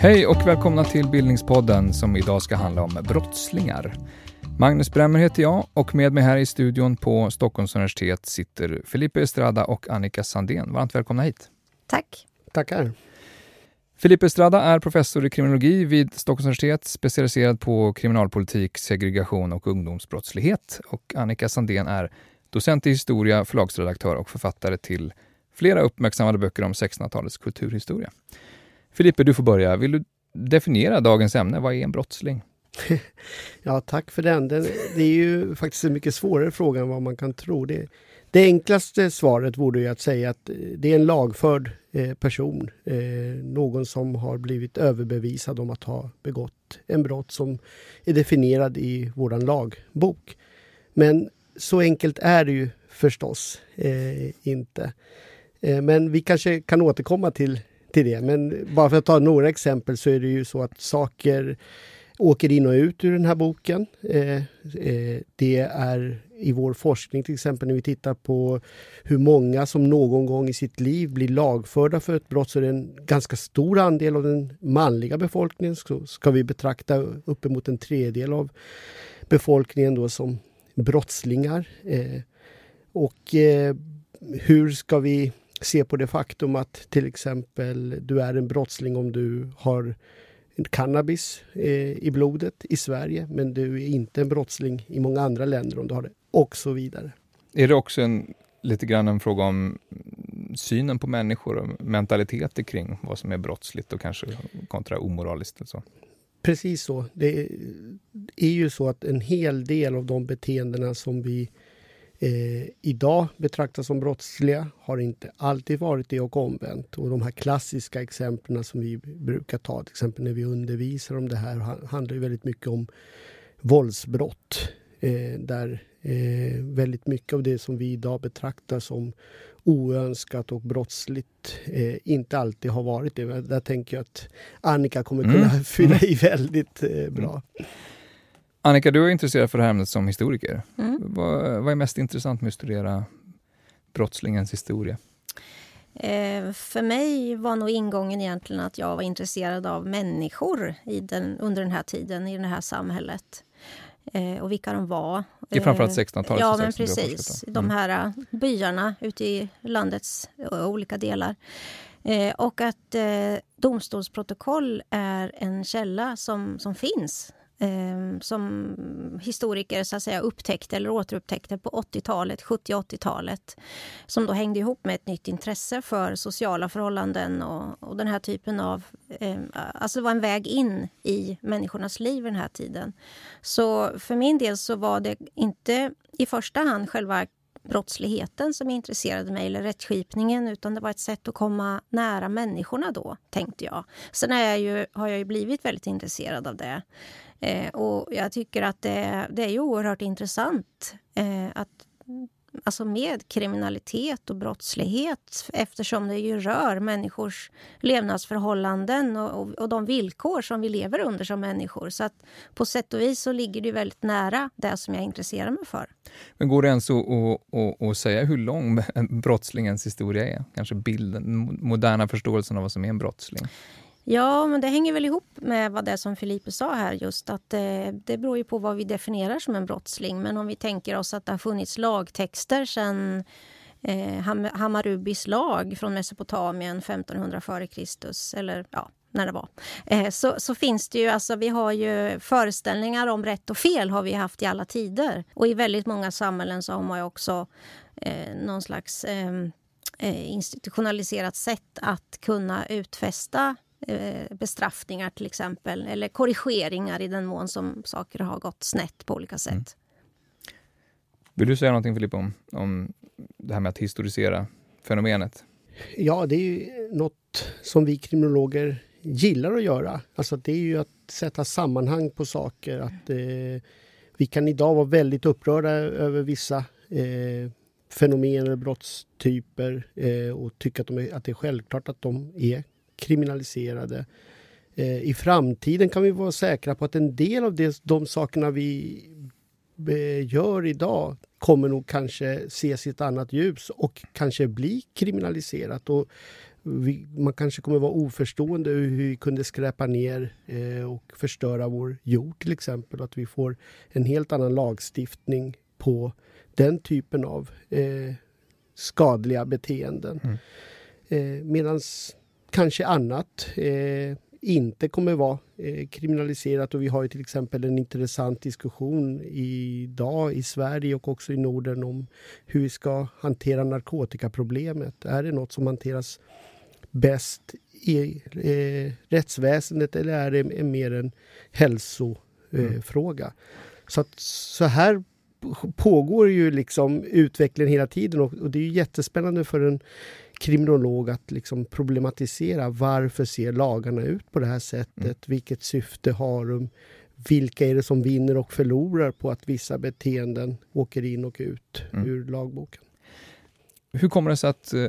Hej och välkomna till Bildningspodden som idag ska handla om brottslingar. Magnus Bremmer heter jag och med mig här i studion på Stockholms universitet sitter Felipe Estrada och Annika Sandén. Varmt välkomna hit. Tack. Tackar. Felipe Estrada är professor i kriminologi vid Stockholms universitet, specialiserad på kriminalpolitik, segregation och ungdomsbrottslighet. Och Annika Sandén är docent i historia, förlagsredaktör och författare till flera uppmärksammade böcker om 1600-talets kulturhistoria. Filippe, du får börja. Vill du definiera dagens ämne? Vad är en brottsling? ja, tack för den. den. Det är ju faktiskt en mycket svårare fråga än vad man kan tro. Det, det enklaste svaret vore ju att säga att eh, det är en lagförd eh, person. Eh, någon som har blivit överbevisad om att ha begått en brott som är definierad i vår lagbok. Men så enkelt är det ju förstås inte. Men vi kanske kan återkomma till till det. Men bara för att ta några exempel så är det ju så att saker åker in och ut ur den här boken. Eh, eh, det är i vår forskning till exempel när vi tittar på hur många som någon gång i sitt liv blir lagförda för ett brott så är det en ganska stor andel av den manliga befolkningen. Så ska vi betrakta uppemot en tredjedel av befolkningen då som brottslingar. Eh, och hur ska vi se på det faktum att till exempel du är en brottsling om du har cannabis eh, i blodet i Sverige men du är inte en brottsling i många andra länder om du har det och så vidare. Är det också en, lite grann en fråga om synen på människor och mentaliteter kring vad som är brottsligt och kanske kontra omoraliskt? Och så? Precis så. Det är ju så att en hel del av de beteendena som vi eh, idag betraktas som brottsliga har inte alltid varit det och omvänt. Och de här klassiska exemplen som vi brukar ta, till exempel när vi undervisar om det här, handlar ju väldigt mycket om våldsbrott. Eh, där eh, väldigt mycket av det som vi idag betraktar som oönskat och brottsligt eh, inte alltid har varit det. Där tänker jag att Annika kommer kunna mm. fylla i väldigt eh, bra. Mm. Annika, du är intresserad för det här ämnet som historiker. Mm. Vad, vad, är mest intressant med att studera brottslingens historia? Eh, för mig var nog ingången egentligen att jag var intresserad av människor i den, under den här tiden, i det här samhället. Eh, och vilka de var. Det är framförallt 1600-talet? Ja, men precis. Mm. De här eh, byarna ute i landets eh, olika delar. Eh, och att eh, domstolsprotokoll är en källa som, som finns eh, som historiker så att säga, upptäckte eller återupptäckte på 80-talet, 70 80-talet. Som då hängde ihop med ett nytt intresse för sociala förhållanden och, och den här typen av... Eh, alltså det var en väg in i människornas liv i den här tiden. Så för min del så var det inte i första hand själva brottsligheten som intresserade mig, eller rättskipningen, utan det var ett sätt att komma nära människorna då, tänkte jag. Sen är jag ju, har jag ju blivit väldigt intresserad av det. Eh, och jag tycker att det, det är oerhört intressant eh, att alltså med kriminalitet och brottslighet eftersom det ju rör människors levnadsförhållanden och, och, och, de villkor som vi lever under som människor. Så att på sätt och vis så ligger det väldigt nära det som jag intresserar mig för. Men går det ens att, att, att säga hur lång brottslingens historia är? Kanske bilden, moderna förståelsen av vad som är en brottsling? Ja, men det hänger väl ihop med vad det som Filipe sa här just att det, det beror ju på vad vi definierar som en brottsling. Men om vi tänker oss att det har funnits lagtexter sedan eh, Hammarbys lag från Mesopotamien 1500 f.Kr. eller ja, när det var. Eh, så, så finns det ju, alltså vi har ju föreställningar om rätt och fel har vi haft i alla tider. Och i väldigt många samhällen så har man ju också eh, någon slags ehm, eh, institutionaliserat sätt att kunna utfästa bestraffningar till exempel eller korrigeringar i den mån som saker har gått snett på olika sätt. Mm. Vill du säga någonting Filippa om, om det här med att historisera fenomenet? Ja, det är ju något som vi kriminologer gillar att göra. Alltså det är ju att sätta sammanhang på saker. Att, eh, vi kan idag vara väldigt upprörda över vissa eh, fenomen eller brottstyper eh, och tycka att, de är, att det är självklart att de är kriminaliserade. Eh, I framtiden kan vi vara säkra på att en del av det, de sakerna vi eh, gör idag kommer nog kanske ses i ett annat ljus och kanske bli kriminaliserat. Och vi, man kanske kommer vara oförstående hur vi kunde skräpa ner eh, och förstöra vår jord till exempel. Att vi får en helt annan lagstiftning på den typen av eh, skadliga beteenden. Mm. Eh, Medan kanske annat eh, inte kommer vara eh, kriminaliserat. Och vi har ju till exempel en intressant diskussion idag i Sverige och också i Norden om hur vi ska hantera narkotikaproblemet. Är det något som hanteras bäst i eh, rättsväsendet eller är det mer en hälsofråga? Mm. Så, att, så här pågår ju liksom utvecklingen hela tiden och, och det är jättespännande för en kriminolog att liksom problematisera varför ser lagarna ut på det här sättet? Mm. Vilket syfte har de? Vilka är det som vinner och förlorar på att vissa beteenden åker in och ut mm. ur lagboken? Hur kommer det sig att äh,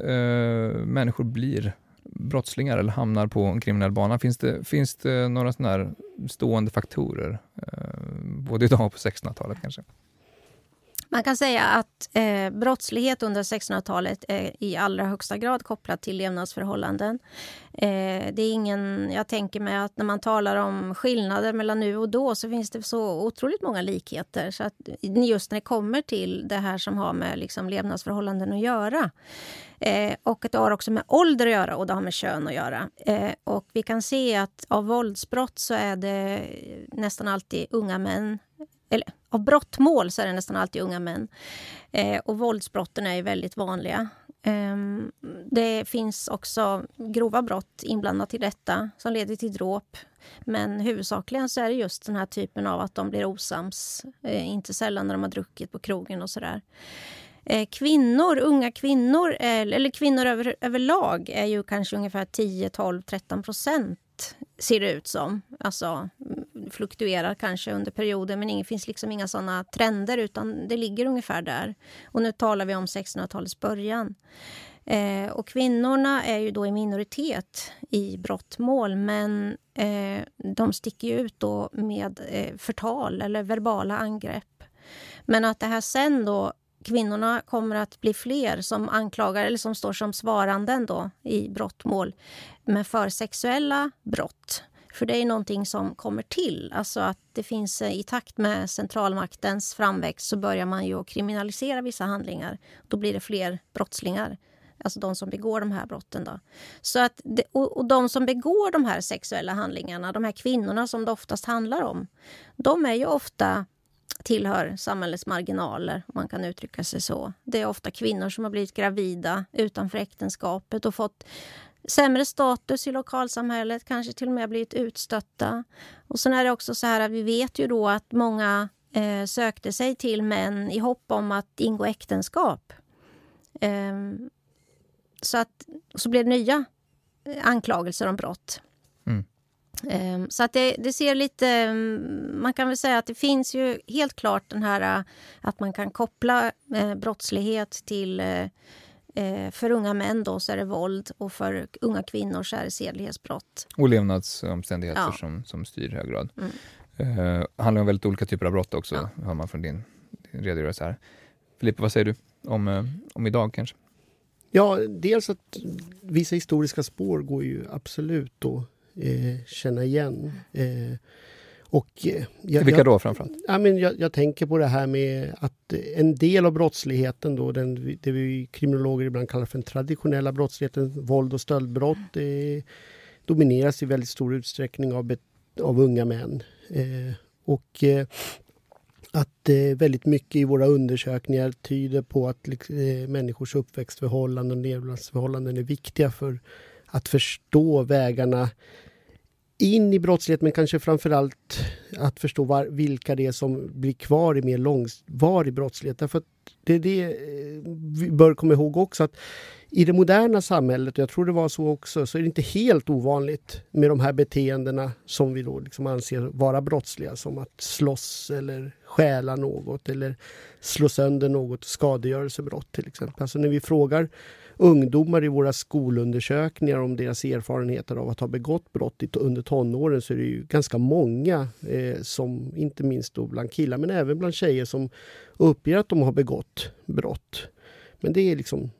människor blir brottslingar eller hamnar på en kriminell bana? Finns det, finns det några sådana stående faktorer? Äh, både idag och på 1600-talet kanske? Man kan säga att eh, brottslighet under 1600-talet är i allra högsta grad kopplat till levnadsförhållanden. Eh, det är ingen, jag tänker mig att när man talar om skillnader mellan nu och då så finns det så otroligt många likheter. Så att just när det kommer till det här som har med liksom levnadsförhållanden att göra. Eh, och det har också med ålder att göra och det har med kön att göra. Eh, och vi kan se att av våldsbrott så är det nästan alltid unga män eller av brottmål så är det nästan alltid unga män. Eh, och våldsbrotten är väldigt vanliga. Eh, det finns också grova brott inblandat i detta som leder till dråp. Men huvudsakligen så är det just den här typen av att de blir osams. Eh, inte sällan när de har druckit på krogen och sådär. Eh, kvinnor, unga kvinnor, eh, eller kvinnor över, överlag är ju kanske ungefär 10, 12, 13 procent ser det ut som. Alltså fluktuerar kanske under perioder men det finns liksom inga såna trender utan det ligger ungefär där. Och nu talar vi om 1600-talets början. Eh, och kvinnorna är ju då i minoritet i brottmål men eh, de sticker ut då med eh, förtal eller verbala angrepp. Men att det här sen då kvinnorna kommer att bli fler som anklagar eller som står som svaranden då i brottmål men för sexuella brott. För det är någonting som kommer till. Alltså att det finns eh, i takt med centralmaktens framväxt så börjar man ju att kriminalisera vissa handlingar. Då blir det fler brottslingar. Alltså de som begår de här brotten. Då. Så att det, och, och de som begår de här sexuella handlingarna, de här kvinnorna som det oftast handlar om, de är ju ofta tillhör samhällets marginaler, om man kan uttrycka sig så. Det är ofta kvinnor som har blivit gravida utanför äktenskapet och fått sämre status i lokalsamhället, kanske till och med blivit utstötta. Och sen är det också så här att vi vet ju då att många eh, sökte sig till män i hopp om att ingå äktenskap. Eh, så att så blev det nya eh, anklagelser om brott. Mm. Eh, så att det, det, ser lite... Mm, man kan väl säga att det finns ju helt klart den här eh, att man kan koppla eh, brottslighet till Eh, för unga män då så är det våld och för unga kvinnor så är det sedlighetsbrott. Och levnadsomständigheter ja. som, som styr i hög grad. Mm. Eh, handlar om väldigt olika typer av brott också, ja. hör man från din, din redogörelse här. Filippa, vad säger du om, eh, om idag kanske? Ja, dels att vissa historiska spår går ju absolut att eh, känna igen. Eh, och eh, jag, Vilka då framförallt? Ja, men jag, jag, tänker på det här med att en del av brottsligheten, då, den, det vi kriminologer ibland kallar för den traditionella brottsligheten, våld och stöldbrott, det domineras i väldigt stor utsträckning av, av unga män. Eh, och eh, att eh, väldigt mycket i våra undersökningar tyder på att eh, människors uppväxtförhållanden och levnadsförhållanden är viktiga för att förstå vägarna in i brottslighet men kanske framförallt att förstå var, vilka det är som blir kvar i mer långvarig brottslighet. Därför det är det eh, vi bör komma ihåg också att i det moderna samhället, och jag tror det var så också, så är det inte helt ovanligt med de här beteendena som vi då liksom anser vara brottsliga. Som att slåss eller stjäla något eller slå sönder något, skadegörelsebrott till exempel. Alltså när vi frågar ungdomar i våra skolundersökningar om deras erfarenheter av att ha begått brott under tonåren så är det ju ganska många, eh, som inte minst då bland killar men även bland tjejer som uppger att de har begått brott. Men det är liksom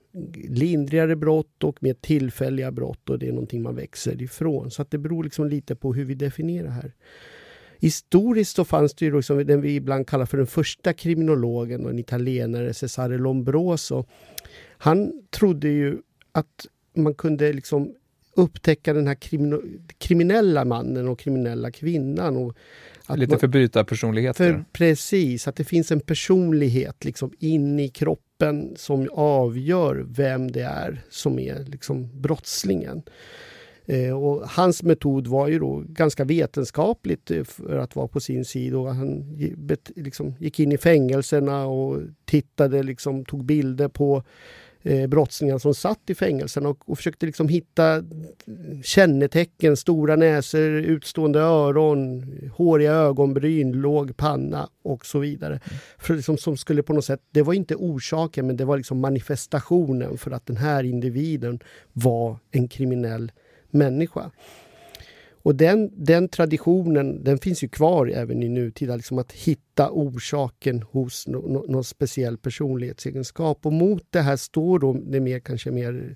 lindrigare brott och mer tillfälliga brott och det är någonting man växer ifrån. Så att det beror liksom lite på hur vi definierar här. Historiskt så fanns det ju liksom den vi ibland kallar för den första kriminologen, en italienare, Cesare Lombroso. Han trodde ju att man kunde liksom upptäcka den här kriminella mannen och kriminella kvinnan. Och Lite förbrytarpersonligheter. För, precis, att det finns en personlighet liksom in i kroppen som avgör vem det är som är liksom brottslingen. Eh, och hans metod var ju då ganska vetenskapligt eh, för att vara på sin sida. Och han liksom gick in i fängelserna och tittade, liksom, tog bilder på eh, brottslingar som satt i fängelserna och, och försökte liksom hitta kännetecken, stora näsor, utstående öron, håriga ögonbryn, låg panna och så vidare. Mm. För liksom, som skulle på något sätt, det var inte orsaken men det var liksom manifestationen för att den här individen var en kriminell människa. Och den, den traditionen den finns ju kvar även i nutid liksom att hitta orsaken hos no, no, någon speciell personlighetsegenskap. Och mot det här står då det mer, kanske mer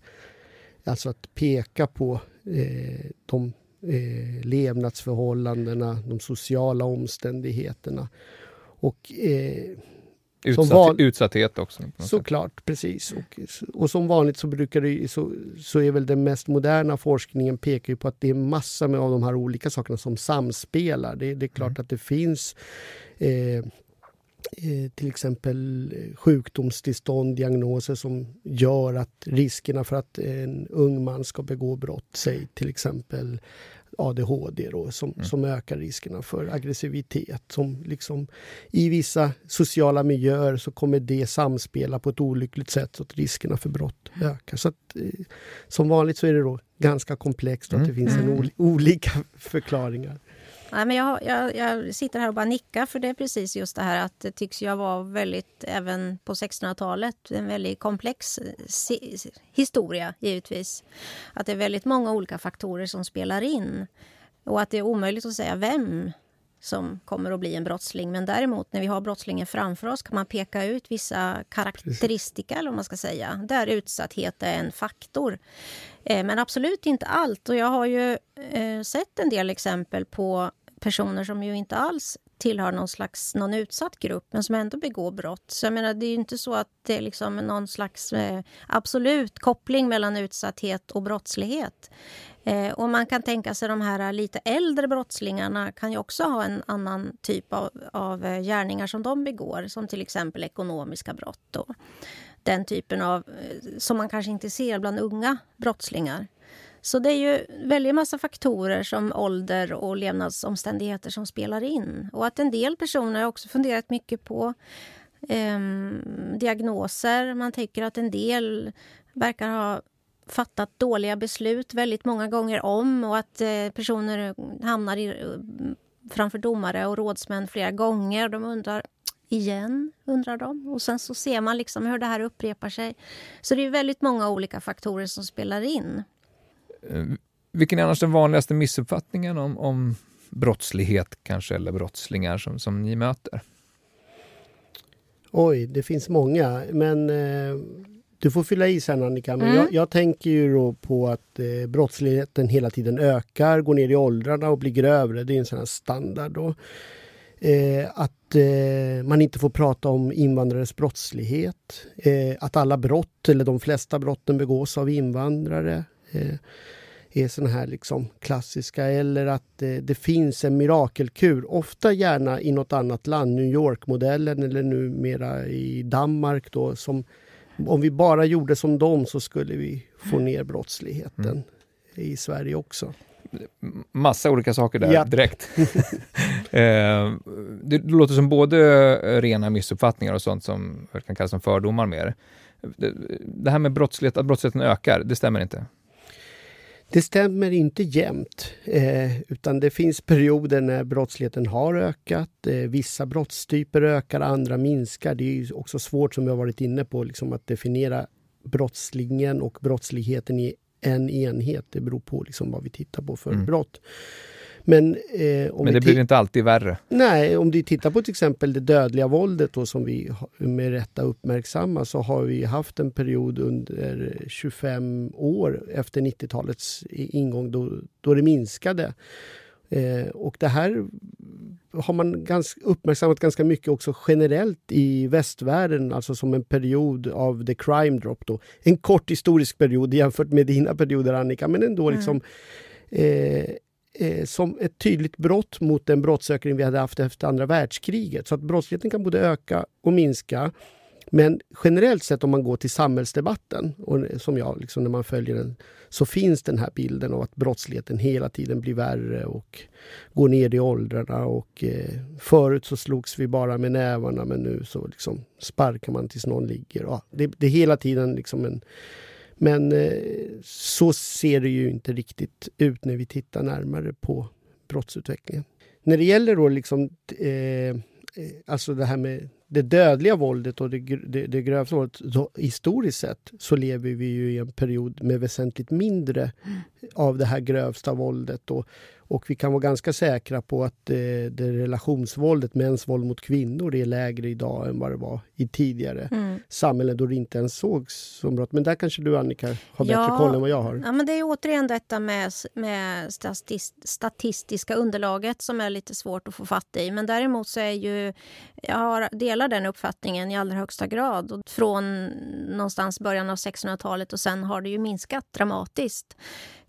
alltså att peka på eh, de eh, levnadsförhållandena, de sociala omständigheterna. Och eh, Utsatt, van... Utsatthet också. Såklart, precis. Och, och som vanligt så brukar det, så, så är väl den mest moderna forskningen pekar på att det är massor med av de här olika sakerna som samspelar. Det, det är klart mm. att det finns eh, eh, till exempel sjukdomstillstånd, diagnoser som gör att riskerna för att en ung man ska begå brott, säg till exempel ADHD då, som, mm. som ökar riskerna för aggressivitet. Som liksom, I vissa sociala miljöer så kommer det samspela på ett olyckligt sätt så att riskerna för brott ökar. Så att, eh, som vanligt så är det då ganska komplext och att det mm. finns en mm. olika förklaringar. Nej, men jag, jag, jag, sitter här och bara nickar för det är precis just det här att det tycks ju vara väldigt, även på 1600-talet, en väldigt komplex eh, historia givetvis. Att det är väldigt många olika faktorer som spelar in och att det är omöjligt att säga vem som kommer att bli en brottsling. Men däremot när vi har brottslingen framför oss kan man peka ut vissa karaktäristika, eller vad man ska säga, där utsatthet är en faktor. Eh, men absolut inte allt. Och jag har ju eh, sett en del exempel på personer som ju inte alls tillhör någon slags någon utsatt grupp men som ändå begår brott. Så jag menar, det är ju inte så att det är liksom någon slags eh, absolut koppling mellan utsatthet och brottslighet. Eh, och man kan tänka sig de här lite äldre brottslingarna kan ju också ha en annan typ av, av eh, gärningar som de begår, som till exempel ekonomiska brott Då den typen av eh, som man kanske inte ser bland unga brottslingar. Så det är ju väldigt massa faktorer som ålder och levnadsomständigheter som spelar in. Och att en del personer har också funderat mycket på eh, diagnoser. Man tänker att en del verkar ha fattat dåliga beslut väldigt många gånger om och att eh, personer hamnar i, framför domare och rådsmän flera gånger. De undrar igen, undrar de. Och sen så ser man liksom hur det här upprepar sig. Så det är väldigt många olika faktorer som spelar in. Eh, vilken är annars den vanligaste missuppfattningen om, om brottslighet kanske, eller brottslingar som, som ni möter? Oj, det finns många. Men eh, du får fylla i sen Annika. Men mm. jag, jag, tänker ju då på att eh, brottsligheten hela tiden ökar, går ner i åldrarna och blir grövre. Det är en sån här standard. Då. Eh, att eh, man inte får prata om invandrares brottslighet. Eh, att alla brott, eller de flesta brotten begås av invandrare. Eh, är såna här liksom klassiska. Eller att eh, det finns en mirakelkur, ofta gärna i något annat land, New York-modellen eller numera i Danmark då, som om vi bara gjorde som dem så skulle vi få ner brottsligheten mm. i Sverige också. Massa olika saker där ja. direkt. eh, det låter som både rena missuppfattningar och sånt som kan kallas som fördomar mer. Det, det här med brottslighet, att brottsligheten ökar, det stämmer inte? Det stämmer inte jämt, eh, utan det finns perioder när brottsligheten har ökat. Eh, vissa brottstyper ökar, andra minskar. Det är också svårt, som jag varit inne på, liksom att definiera brottslingen och brottsligheten i en enhet. Det beror på liksom vad vi tittar på för Mm. brott. Men, eh, om Men det blir inte alltid värre. Nej, om du tittar på till exempel det dödliga våldet då, som vi med rätta uppmärksammar så har vi haft en period under 25 år efter 90-talets i- ingång då, då det minskade. Eh, och det här har man ganska, uppmärksammat ganska mycket också generellt i västvärlden, alltså som en period av the crime drop. Då. En kort historisk period jämfört med dina perioder Annika, men ändå Mm. liksom eh, eh, som ett tydligt brott mot den brottsökning vi hade haft efter andra världskriget. Så att brottsligheten kan både öka och minska. Men generellt sett om man går till samhällsdebatten, och som jag, liksom när man följer den, så finns den här bilden av att brottsligheten hela tiden blir värre och går ner i åldrarna. Och, eh, förut så slogs vi bara med nävarna men nu så liksom sparkar man tills någon ligger. Ja, det, det är hela tiden liksom en... Men eh, så ser det ju inte riktigt ut när vi tittar närmare på brottsutvecklingen. När det gäller då liksom, eh, eh, alltså det här med det dödliga våldet och det, det, det grövsta våldet, så historiskt sett så lever vi ju i en period med väsentligt mindre av det här grövsta våldet. Och, och vi kan vara ganska säkra på att eh, det relationsvåldet, mäns våld mot kvinnor, är lägre idag än vad det var i tidigare Mm. samhällen då det inte ens sågs som brott. Men där kanske du Annika har bättre Ja. koll än vad jag har. Ja, men det är återigen detta med, med statis- statistiska underlaget som är lite svårt att få fatt i. Men däremot så är ju, jag delar den uppfattningen i allra högsta grad. Och från någonstans början av 1600-talet och sen har det ju minskat dramatiskt.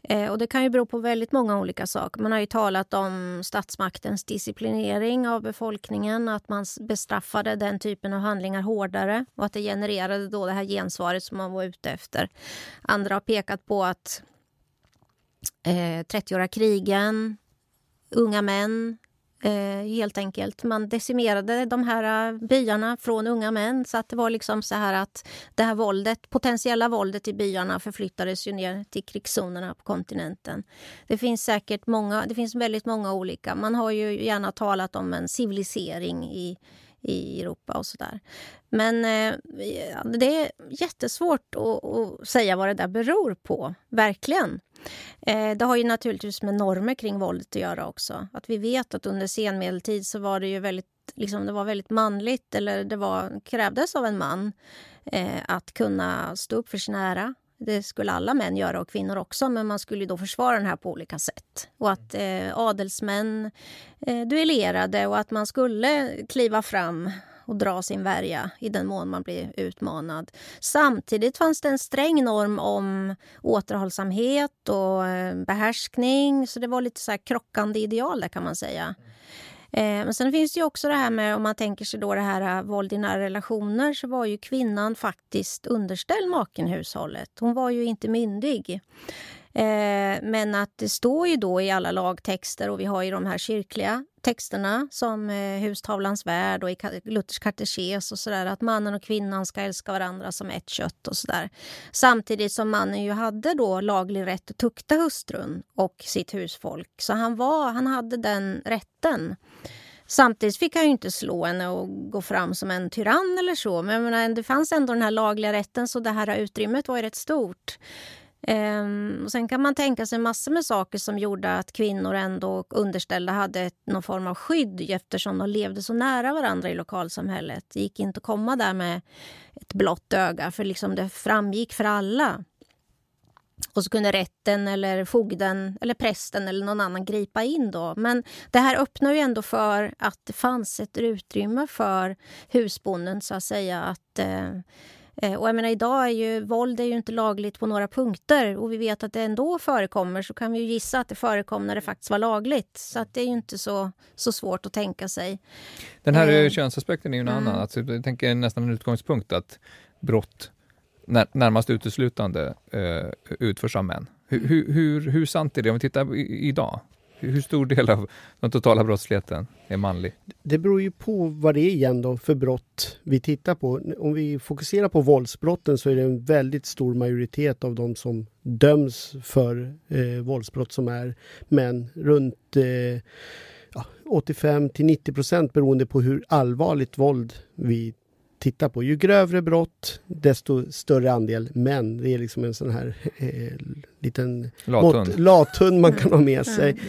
Eh, och det kan ju bero på väldigt många olika saker. Man har ju talat om statsmaktens disciplinering av befolkningen, att man bestraffade den typen av handlingar hårdare och att det genererade då det här gensvaret som man var ute efter. Andra har pekat på att eh, 30-åriga krigen, unga män, eh, helt enkelt. Man decimerade de här eh, byarna från unga män så att det var liksom så här att det här våldet, potentiella våldet i byarna förflyttades ju ner till krigszonerna på kontinenten. Det finns säkert många, det finns väldigt många olika. Man har ju gärna talat om en civilisering i i Europa och sådär. Men eh, det är jättesvårt att, att säga vad det där beror på, verkligen. Eh, det har ju naturligtvis med normer kring våldet att göra också. Att vi vet att under senmedeltid så var det ju väldigt, liksom, det var väldigt manligt eller det var, krävdes av en man eh, att kunna stå upp för sin ära. Det skulle alla män göra och kvinnor också, men man skulle då försvara den här på olika sätt. Och att eh, adelsmän eh, duellerade och att man skulle kliva fram och dra sin värja i den mån man blir utmanad. Samtidigt fanns det en sträng norm om återhållsamhet och eh, behärskning, så det var lite så här krockande ideal där kan man säga. Eh, Eh, men sen finns det ju också det här med, om man tänker sig då det här eh, våld i nära relationer, så var ju kvinnan faktiskt underställd maken i hushållet. Hon var ju inte myndig. Eh, men att det står ju då i alla lagtexter och vi har ju de här kyrkliga texterna som eh, Hustavlans värld och i Luthers katekes och sådär att mannen och kvinnan ska älska varandra som ett kött och sådär. Samtidigt som mannen ju hade då laglig rätt att tukta hustrun och sitt husfolk. Så han, var, han hade den rätten. Samtidigt fick han ju inte slå henne och gå fram som en tyrann eller så. Men menar, det fanns ändå den här lagliga rätten så det här utrymmet var ju rätt stort. Ehm, och sen kan man tänka sig massor med saker som gjorde att kvinnor ändå och underställda hade ett, någon form av skydd eftersom de levde så nära varandra i lokalsamhället. Det gick inte att komma där med ett blått öga för liksom det framgick för alla. Och så kunde rätten eller fogden eller prästen eller någon annan gripa in då. Men det här öppnar ju ändå för att det fanns ett utrymme för husbonden så att säga att Eh, och jag menar, idag är ju våld är ju inte lagligt på några punkter och vi vet att det ändå förekommer så kan vi ju gissa att det förekom när det faktiskt var lagligt. Så att det är ju inte så, så svårt att tänka sig. Den här Eh, eh, könsaspekten är ju en mm. annan. Alltså, jag tänker nästan en utgångspunkt att brott när, närmast uteslutande eh, utförs av män. Hur, hur, hur, hur sant är det om vi tittar i, idag? Hur, stor del av den totala brottsligheten är manlig? Det beror ju på vad det är igen då för brott vi tittar på. Om vi fokuserar på våldsbrotten så är det en väldigt stor majoritet av de som döms för eh, våldsbrott som är män. Runt eh, 85 till 90 procent beroende på hur allvarligt våld vi titta på. Ju grövre brott, desto större andel män. Det är liksom en sån här eh, liten lathund. Man kan ha med sig.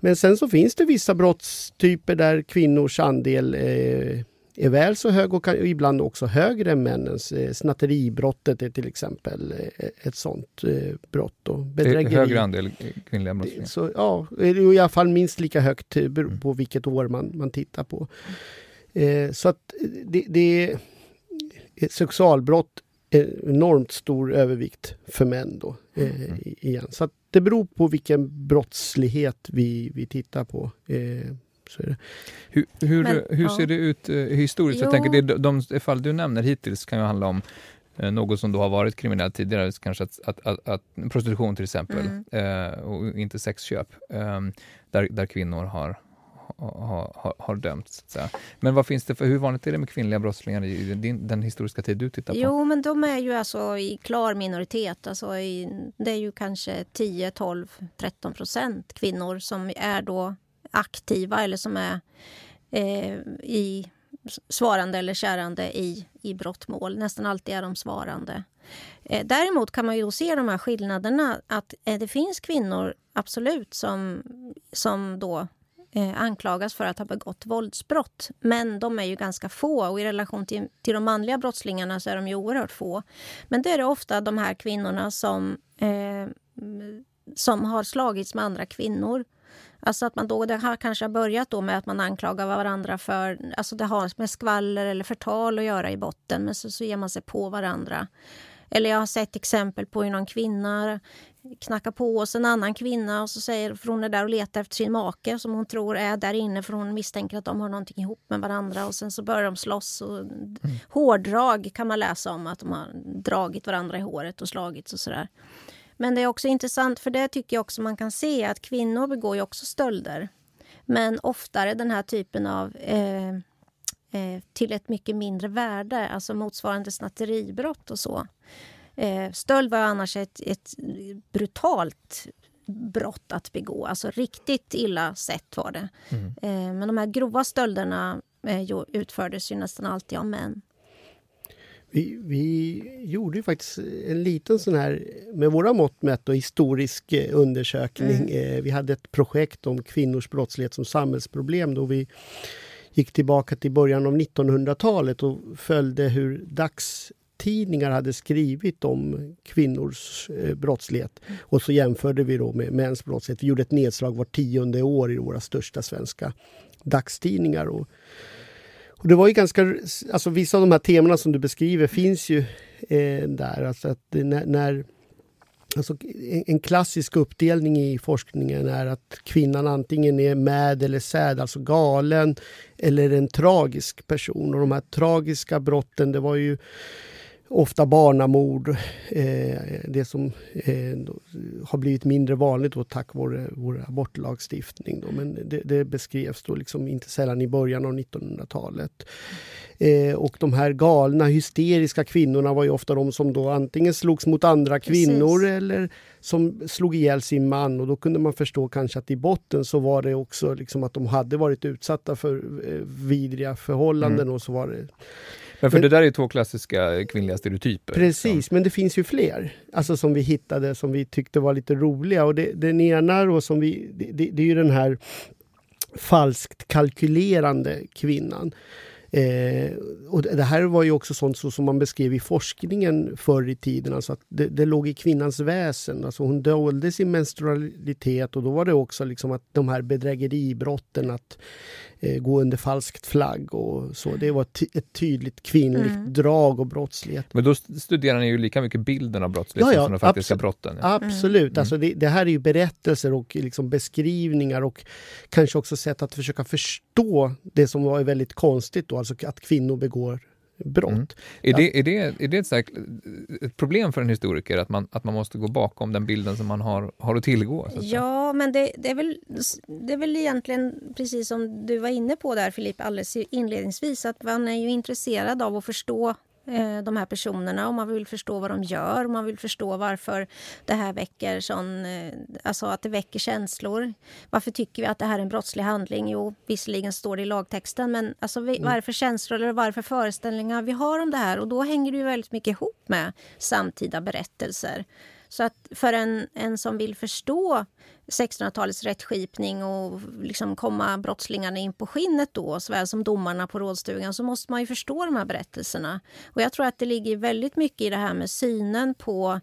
Men sen så finns det vissa brottstyper där kvinnors andel eh, är väl så hög och, kan, och ibland också högre än männens. Eh, snatteribrottet är till exempel eh, ett sånt eh, brott. Då. Bedrägeri. Högre andel kvinnliga brottslingar? Så, ja, i alla fall minst lika högt eh, beroende på vilket år man, man tittar på. Eh, så att det, det är sexualbrott enormt stor övervikt för män då. Eh, mm. igen. Så det beror på vilken brottslighet vi, vi tittar på. Eh, hur, hur, Men, hur ja. ser det ut eh, historiskt? Jo. Jag tänker det, de, de fall du nämner hittills kan ju handla om eh, något som då har varit kriminellt tidigare, kanske att, att, att, att prostitution till exempel, mm. eh, och inte sexköp, eh, där, där kvinnor har, har, har, har dömts. Men vad finns det för, hur vanligt är det med kvinnliga brottslingar i din, den historiska tid du tittar på? Jo, men de är ju alltså i klar minoritet. Alltså i, det är ju kanske 10, 12, 13 procent kvinnor som är då aktiva eller som är eh, i svarande eller kärande i, i brottmål. Nästan alltid är de svarande. Eh, däremot kan man ju se de här skillnaderna att eh, det finns kvinnor absolut som, som då Eh, anklagas för att ha begått våldsbrott. Men de är ju ganska få och i relation till, till de manliga brottslingarna så är de ju oerhört få. Men det är det ofta de här kvinnorna som, eh, som har slagits med andra kvinnor Alltså att man då, det har kanske börjat då med att man anklagar varandra för... Alltså det har med skvaller eller förtal att göra i botten, men så, så ger man sig på varandra. Eller jag har sett exempel på hur någon kvinna knackar på hos en annan kvinna och så säger för hon är där och letar efter sin make som hon tror är där inne för hon misstänker att de har någonting ihop med varandra och sen så börjar de slåss och mm. hårdrag kan man läsa om att de har dragit varandra i håret och slagits och sådär. Men det är också intressant, för det tycker jag också man kan se att kvinnor begår ju också stölder. Men oftare den här typen av eh, eh, till ett mycket mindre värde, alltså motsvarande snatteribrott och så. Eh, stöld var annars ett, ett brutalt brott att begå. Alltså riktigt illa sett var det. Mm. Eh, men de här grova stölderna eh, utfördes ju nästan alltid av män. Vi, vi, gjorde ju faktiskt en liten sån här, med våra mått mätt, historisk eh, undersökning. Mm. Eh, vi hade ett projekt om kvinnors brottslighet som samhällsproblem då vi gick tillbaka till början av 1900-talet och följde hur tidningar hade skrivit om kvinnors eh, brottslighet. Och så jämförde vi då med mäns brottslighet. Vi gjorde ett nedslag var tionde år i våra största svenska dagstidningar. Och och det var ju ganska, alltså vissa av de här temana som du beskriver finns ju eh, där. Alltså att när, när alltså en, en, klassisk uppdelning i forskningen är att kvinnan antingen är med eller säd, alltså galen, eller en tragisk person. Och de här tragiska brotten, det var ju ofta barnamord. Eh, det som eh, har blivit mindre vanligt då, tack vare vår abortlagstiftning. Då. Men det, det, beskrevs då liksom inte sällan i början av 1900-talet. Eh, och de här galna, hysteriska kvinnorna var ju ofta de som då antingen slogs mot andra kvinnor Precis. eller som slog ihjäl sin man. Och då kunde man förstå kanske att i botten så var det också liksom att de hade varit utsatta för vidriga förhållanden mm. och så var det men för men, det där är två klassiska kvinnliga stereotyper. Precis, så. men det finns ju fler. Alltså som vi hittade som vi tyckte var lite roliga. Och det, den ena då som vi, det, det är ju den här falskt kalkylerande kvinnan. Eh, och det här var ju också sånt så som man beskrev i forskningen förr i tiden. Alltså att det, det låg i kvinnans väsen. Alltså hon dolde sin menstrualitet och då var det också liksom att de här bedrägeribrotten, att eh, gå under falskt flagg och så. Det var ett tydligt kvinnligt mm. drag och brottslighet. Men då studerar ni ju lika mycket bilden av brottsligheten ja, ja, som de faktiska brotten. Ja. Absolut. Mm. Alltså det, det, här är ju berättelser och liksom beskrivningar och kanske också sätt att försöka förstå det som var väldigt konstigt då, alltså att kvinnor begår brott. Mm. Är, det, är, det, är det ett, här, ett problem för en historiker att man, att man måste gå bakom den bilden som man har, har att tillgå? Så att ja, men det, det, är väl, det är väl egentligen precis som du var inne på där Filip alldeles inledningsvis att man är ju intresserad av att förstå de här personerna och man vill förstå vad de gör. Man vill förstå varför det här väcker sån, eh, alltså att det väcker känslor. Varför tycker vi att det här är en brottslig handling? Jo, visserligen står det i lagtexten, men alltså, mm. varför känslor eller varför föreställningar vi har om det här? Och då hänger det ju väldigt mycket ihop med samtida berättelser. Så att för en, en som vill förstå 1600-talets rättskipning och liksom komma brottslingarna in på skinnet då, såväl som domarna på rådstugan, så måste man ju förstå de här berättelserna. Och jag tror att det ligger väldigt mycket i det här med synen på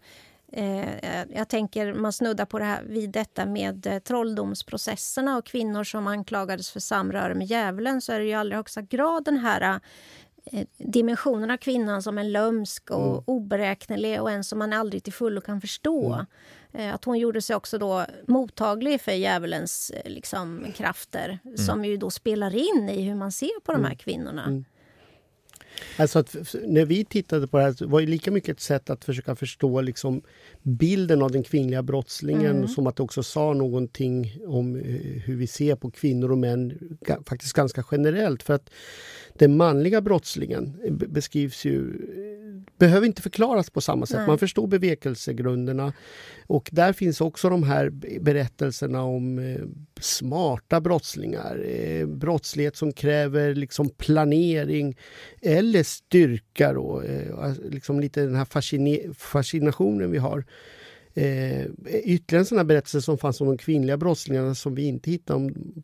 Eh, jag tänker, man snuddar på det här, vid detta med eh, trolldomsprocesserna och kvinnor som anklagades för samröre med djävulen så är det ju i allra högsta grad den här Eh, dimensionen av kvinnan som en lömsk och mm. oberäknelig och en som man aldrig till fullo kan förstå. Mm. Eh, att hon gjorde sig också då mottaglig för djävulens eh, liksom, krafter mm. som ju då spelar in i hur man ser på de här mm. kvinnorna. Mm. Alltså att, när vi tittade på det här var det lika mycket ett sätt att försöka förstå liksom bilden av den kvinnliga brottslingen mm. som att det också sa någonting om hur vi ser på kvinnor och män faktiskt ganska generellt. För att den manliga brottslingen beskrivs ju behöver inte förklaras på samma sätt. Nej. Man förstår bevekelsegrunderna. Och där finns också de här berättelserna om eh, smarta brottslingar. Eh, brottslighet som kräver liksom planering eller styrka. Då, eh, liksom lite den här fascinationen vi har. Eh, ytterligare en sån här berättelse som fanns om de kvinnliga brottslingarna som vi inte hittade om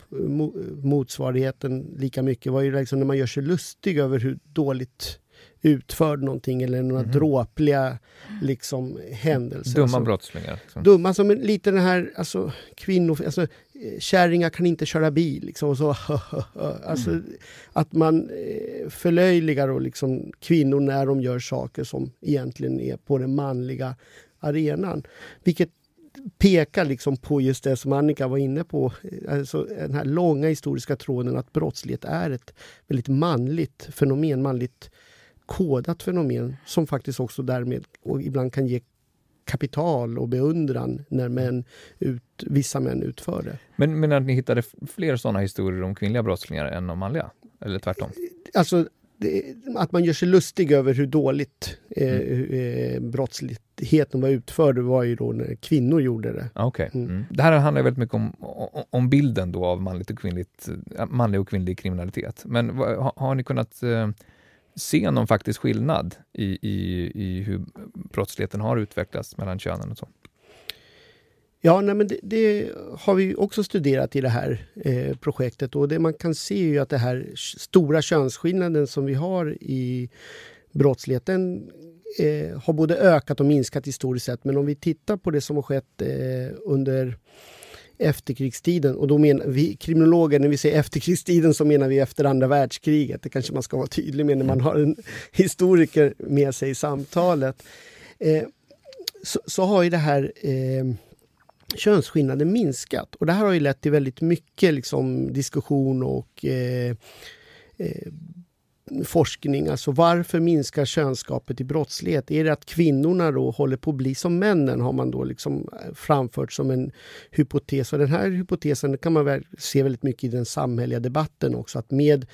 motsvarigheten lika mycket var ju liksom när man gör sig lustig över hur dåligt utförd någonting eller några mm. dråpliga liksom, händelser. Dumma alltså, brottslingar. Liksom. Dumma en, lite den här, alltså kvinnor, alltså kärringar kan inte köra bil. Liksom, och så, alltså, mm. Att man eh, förlöjligar och liksom, kvinnor när de gör saker som egentligen är på den manliga arenan. Vilket pekar liksom på just det som Annika var inne på. Alltså den här långa historiska tråden att brottslighet är ett väldigt manligt fenomen, manligt kodat fenomen som faktiskt också därmed och ibland kan ge kapital och beundran när män ut, vissa män utför det. Men, men att ni hittade fler sådana historier om kvinnliga brottslingar än om manliga? Eller tvärtom? Alltså, det, att man gör sig lustig över hur dåligt eh, mm. eh, brottsligheten var utförd var ju då när kvinnor gjorde det. Okay. Mm. Mm. Det här handlar väldigt mycket om, om bilden då av manligt och kvinnligt, manlig och kvinnlig kriminalitet. Men har, har ni kunnat eh, se någon faktisk skillnad i, i, i hur brottsligheten har utvecklats mellan könen och så? Ja, nej, men det, det, har vi också studerat i det här eh, projektet och det man kan se är ju att den här stora könsskillnaden som vi har i brottsligheten eh, har både ökat och minskat historiskt sett. Men om vi tittar på det som har skett eh, under efterkrigstiden. Och då menar vi kriminologer, när vi säger efterkrigstiden så menar vi efter andra världskriget. Det kanske man ska vara tydlig med när man har en historiker med sig i samtalet. Eh, så, så, har ju det här eh, könsskillnaden minskat. Och det här har ju lett till väldigt mycket liksom, diskussion och eh, eh, forskning. Alltså varför minskar könskapet i brottslighet? Är det att kvinnorna då håller på att bli som männen? Har man då liksom eh, framfört som en hypotes. Och den här hypotesen kan man väl se väldigt mycket i den samhälleliga debatten också. Att med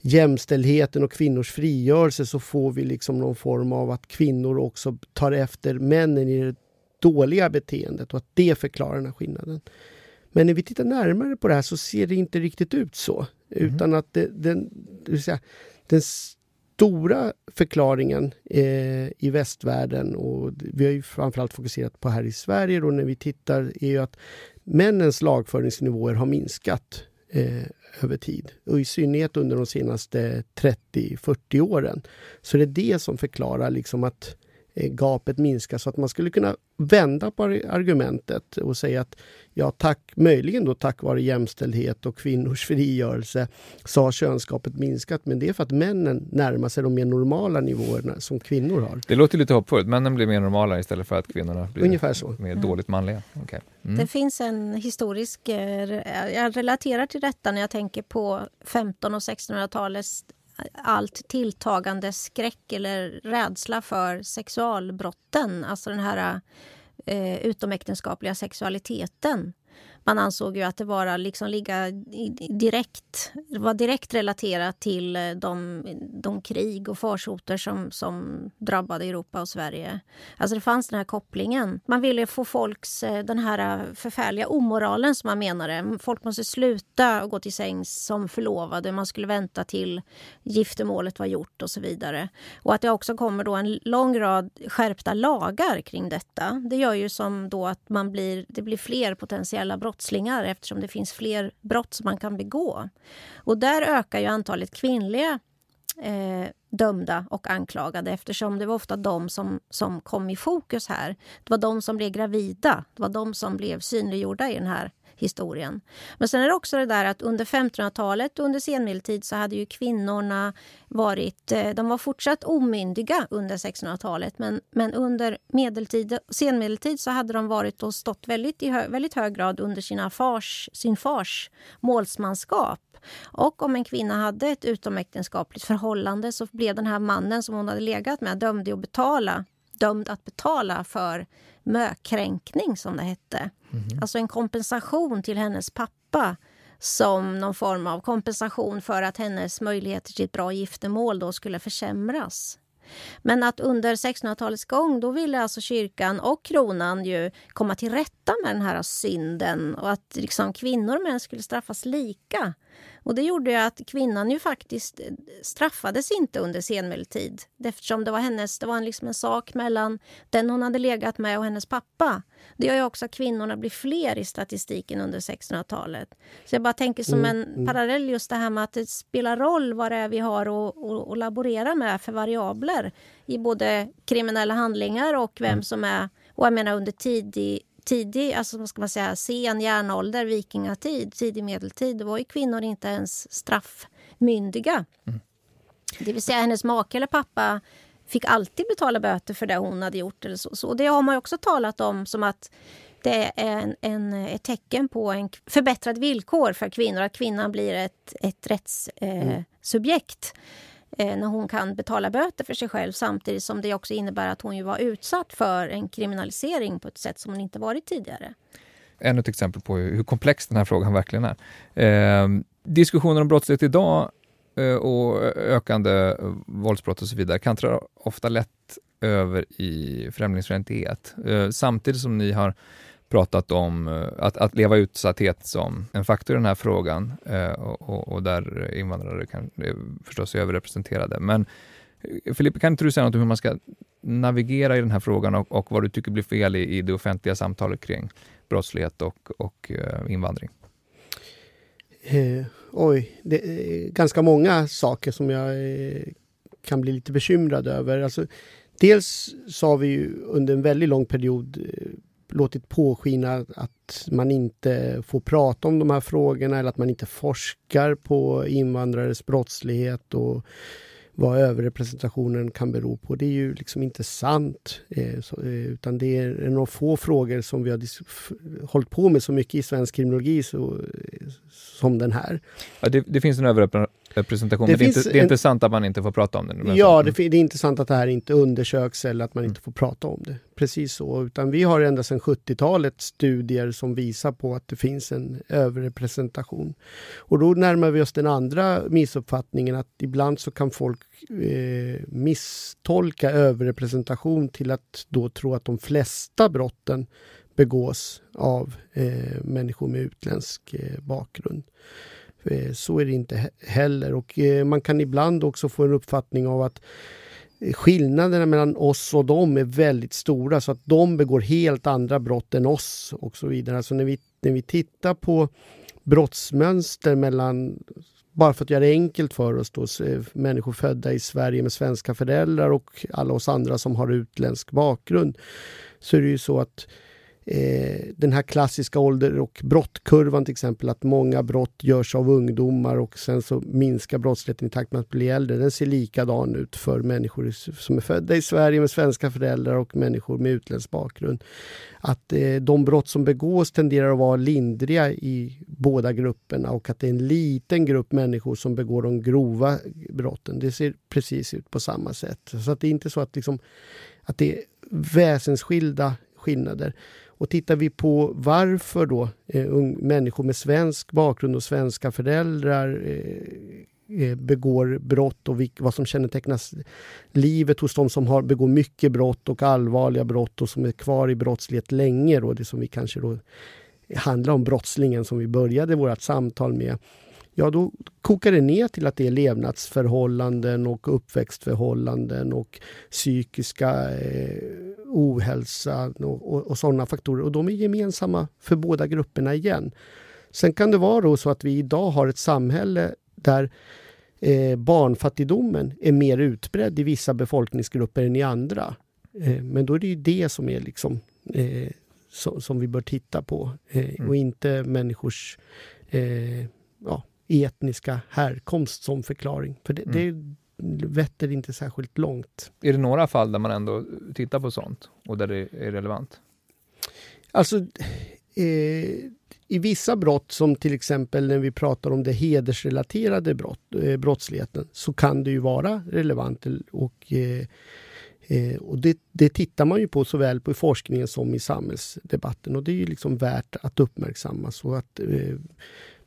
jämställdheten och kvinnors frigörelse så får vi liksom någon form av att kvinnor också tar efter männen i det dåliga beteendet och att det förklarar den här skillnaden. Men när vi tittar närmare på det här så ser det inte riktigt ut så. Mm. Utan att det, den, det vill säga, den stora förklaringen eh, i västvärlden och vi har ju framförallt fokuserat på här i Sverige då när vi tittar är ju att männens lagföringsnivåer har minskat eh, över tid och i synnerhet under de senaste 30-40 åren. Så det är det som förklarar liksom att eh, gapet minskar så att man skulle kunna vända på argumentet och säga att ja, tack, möjligen då tack vare jämställdhet och kvinnors frigörelse så har könskapet minskat. Men det är för att männen närmar sig de mer normala nivåerna som kvinnor har. Det låter lite hoppfullt. Männen blir mer normala istället för att kvinnorna blir Ungefär så. mer mm. dåligt manliga. Okay. Mm. Det finns en historisk... Eh, jag relaterar till detta när jag tänker på 15 och 1600-talets allt tilltagande skräck eller rädsla för sexualbrotten. Alltså den här eh, utomäktenskapliga sexualiteten man ansåg ju att det var liksom ligga direkt, var direkt relaterat till eh, de, de krig och farsoter som, som drabbade Europa och Sverige. Alltså det fanns den här kopplingen. Man ville få folks, eh, den här eh, förfärliga omoralen som man menade. Folk måste sluta gå till sängs som förlovade. Man skulle vänta till giftermålet var gjort och så vidare. Och att det också kommer då en lång rad skärpta lagar kring detta. Det gör ju som då att man blir, det blir fler potentiella brott brottslingar eftersom det finns fler brott som man kan begå. Och där ökar ju antalet kvinnliga eh, dömda och anklagade eftersom det var ofta de som, som kom i fokus här. Det var de som blev gravida, det var de som blev synliggjorda i den här historien. Men sen är det också det där att under 1500-talet och under senmedeltid så hade ju kvinnorna varit, eh, de var fortsatt omyndiga under 1600-talet men, men under medeltid, senmedeltid så hade de varit och stått väldigt, i hö, väldigt hög grad under sina fars, sin fars målsmanskap. Och om en kvinna hade ett utomäktenskapligt förhållande så blev den här mannen som hon hade legat med dömd att betala, dömd att betala för mökränkning som det hette. Mm. Alltså en kompensation till hennes pappa som någon form av kompensation för att hennes möjligheter till ett bra giftermål då skulle försämras. Men att under 1600-talets gång då ville alltså kyrkan och kronan ju komma till rätta med den här synden och att liksom kvinnor och män skulle straffas lika. Och det gjorde ju att kvinnan ju faktiskt eh, straffades inte under senmedeltid eftersom det var hennes, det var liksom en sak mellan den hon hade legat med och hennes pappa. Det gör ju också att kvinnorna blir fler i statistiken under 1600-talet. Så jag bara tänker som mm, en mm. parallell just det här med att det spelar roll vad det är vi har att, att, att laborera med för variabler i både kriminella handlingar och vem mm. som är, och jag menar under tidig tidig, alltså vad ska man säga, sen järnålder, vikingatid, tidig medeltid, då var ju kvinnor inte ens straffmyndiga. Mm. Det vill säga hennes make eller pappa fick alltid betala böter för det hon hade gjort. Eller så. så det har man också talat om som att det är en, en, ett tecken på en förbättrad villkor för kvinnor, att kvinnan blir ett, ett rättssubjekt. Eh, eh, Eh, när hon kan betala böter för sig själv samtidigt som det också innebär att hon ju var utsatt för en kriminalisering på ett sätt som hon inte varit tidigare. Ännu ett exempel på hur komplex den här frågan verkligen är. Eh, diskussioner om brottslighet idag eh, och ökande våldsbrott och så vidare kantrar ofta lätt över i främlingsfientlighet. Eh, samtidigt som ni har pratat om eh, att, att leva utsatthet som en faktor i den här frågan eh, och, och, och, där invandrare kan, eh, förstås är överrepresenterade. Men Filippe, kan inte du säga något om hur man ska navigera i den här frågan och, och vad du tycker blir fel i, i det offentliga samtalet kring brottslighet och, och invandring? Eh, oj, det är ganska många saker som jag kan bli lite bekymrad över. Alltså, dels så har vi ju under en väldigt lång period låtit påskina att man inte får prata om de här frågorna eller att man inte forskar på invandrares brottslighet och vad överrepresentationen kan bero på. Det är ju liksom inte sant. Eh, så, eh, utan det är några få frågor som vi har hållit på med så mycket i svensk kriminologi så, eh, som den här. Ja, det, det finns en överrepresentation, det men det är, inte, det är inte sant att man inte får prata om den? Ja, det, det, är inte sant att det här inte undersöks eller att man inte får prata om det. Precis så. Utan vi har ända sedan 70-talet studier som visar på att det finns en överrepresentation. Och då närmar vi oss den andra missuppfattningen att ibland så kan folk eh, misstolka överrepresentation till att då tro att de flesta brotten begås av eh, människor med utländsk eh, bakgrund. Eh, så är det inte heller och eh, man kan ibland också få en uppfattning av att eh, skillnaderna mellan oss och dem är väldigt stora så att de begår helt andra brott än oss och så vidare. Alltså när vi, när vi tittar på brottsmönster mellan bara för att göra det enkelt för oss, då, människor födda i Sverige med svenska föräldrar och alla oss andra som har utländsk bakgrund, så är det ju så att eh, den här klassiska ålder och brottkurvan till exempel, att många brott görs av ungdomar och sen så minskar brottsligheten i takt med att bli äldre. Den ser likadan ut för människor som är födda i Sverige med svenska föräldrar och människor med utländsk bakgrund. Att eh, de brott som begås tenderar att vara lindriga i båda grupperna och att det är en liten grupp människor som begår de grova brotten. Det ser precis ut på samma sätt. Så att det är inte så att, liksom, att det är väsensskilda skillnader. Och tittar vi på varför då eh, människor med svensk bakgrund och svenska föräldrar eh, eh begår brott och vad som kännetecknas livet hos de som har begår mycket brott och allvarliga brott och som är kvar i brottslighet länge. Då, det som vi kanske då handlar om brottslingen som vi började vårt samtal med ja då kokar det ner till att det är levnadsförhållanden och uppväxtförhållanden och psykiska eh, ohälsa och, och, och sådana faktorer. Och de är gemensamma för båda grupperna igen. Sen kan det vara så att vi idag har ett samhälle där eh, barnfattigdomen är mer utbredd i vissa befolkningsgrupper än i andra. Eh, men då är det ju det som är liksom eh, so, som vi bör titta på eh, mm. och inte människors eh, ja, etniska härkomst som förklaring. För det, mm. det vetter inte särskilt långt. Är det några fall där man ändå tittar på sånt och där det är relevant? Alltså, eh, i vissa brott som till exempel när vi pratar om det hedersrelaterade brott, eh, brottsligheten så kan det ju vara relevant och eh, eh, och det, det, tittar man ju på såväl på forskningen som i samhällsdebatten och det är ju liksom värt att uppmärksamma. Så att eh,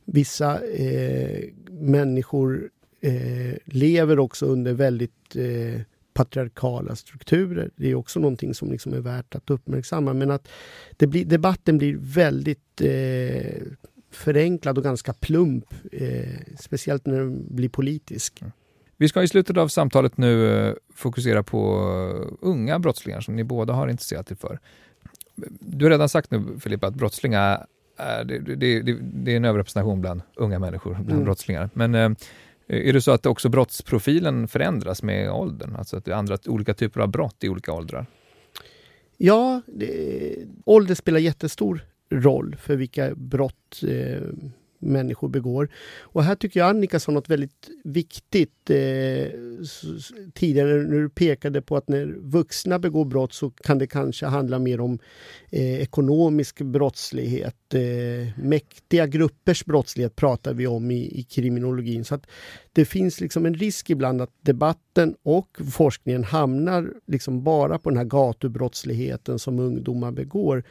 vissa eh, människor eh, lever också under väldigt eh, patriarkala strukturer. Det är också någonting som liksom är värt att uppmärksamma. Men att blir, debatten blir väldigt eh, förenklad och ganska plump. Eh, speciellt när den blir politisk. Vi ska i slutet av samtalet nu eh, fokusera på unga brottslingar som ni båda har intresserat er för. Du har redan sagt nu Filippa att brottslingar Äh, det, det, det, det, är en överrepresentation bland unga människor, bland mm. brottslingar. Men eh, är det så att också brottsprofilen förändras med åldern? Alltså att det är andra, olika typer av brott i olika åldrar? Ja, det, ålder spelar jättestor roll för vilka brott eh, människor begår. Och här tycker jag Annika sa något väldigt viktigt eh, tidigare när du pekade på att när vuxna begår brott så kan det kanske handla mer om eh, ekonomisk brottslighet. Eh, mäktiga gruppers brottslighet pratar vi om i, i kriminologin. Så att det finns liksom en risk ibland att debatten och forskningen hamnar liksom bara på den här gatubrottsligheten som ungdomar begår.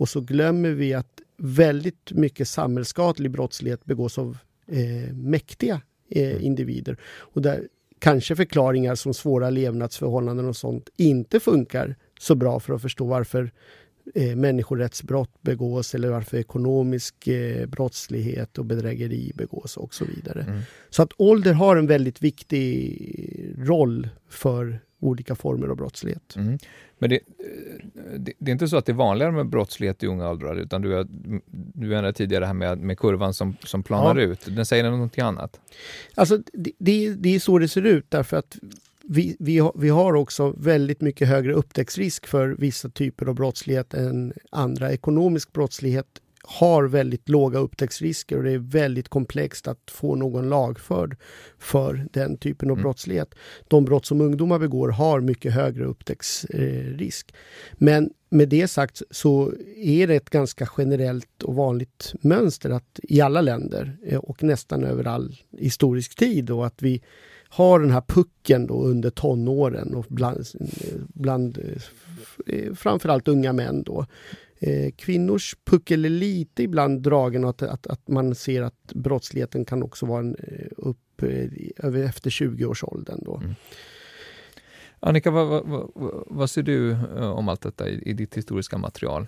Och så glömmer vi att väldigt mycket samhällsskadlig brottslighet begås av eh, mäktiga eh, mm. individer. Och där kanske förklaringar som svåra levnadsförhållanden och sånt inte funkar så bra för att förstå varför eh, människorättsbrott begås eller varför ekonomisk eh, brottslighet och bedrägeri begås och så vidare. Mm. Så att ålder har en väldigt viktig roll för olika former av brottslighet. Mm. Men det, det, det, är inte så att det är vanligare med brottslighet i unga åldrar, utan du, du nämnde tidigare här med, med kurvan som, som planar ja. ut. Den säger någonting annat? Alltså, det, det, det är så det ser ut därför att vi, vi, har, vi har också väldigt mycket högre upptäcktsrisk för vissa typer av brottslighet än andra. Ekonomisk brottslighet har väldigt låga upptäcktsrisker och det är väldigt komplext att få någon lagförd för den typen av mm. brottslighet. De brott som ungdomar begår har mycket högre upptäcktsrisk. Men med det sagt så är det ett ganska generellt och vanligt mönster att i alla länder eh, och nästan över all historisk tid då att vi har den här pucken då under tonåren och bland, bland eh, framförallt unga män då Eh, kvinnors puckel är lite ibland dragen att, att, att man ser att brottsligheten kan också vara en, eh, upp eh, över efter 20-årsåldern. Då. Mm. Annika, vad, vad, vad, ser du om allt detta i, i ditt historiska material?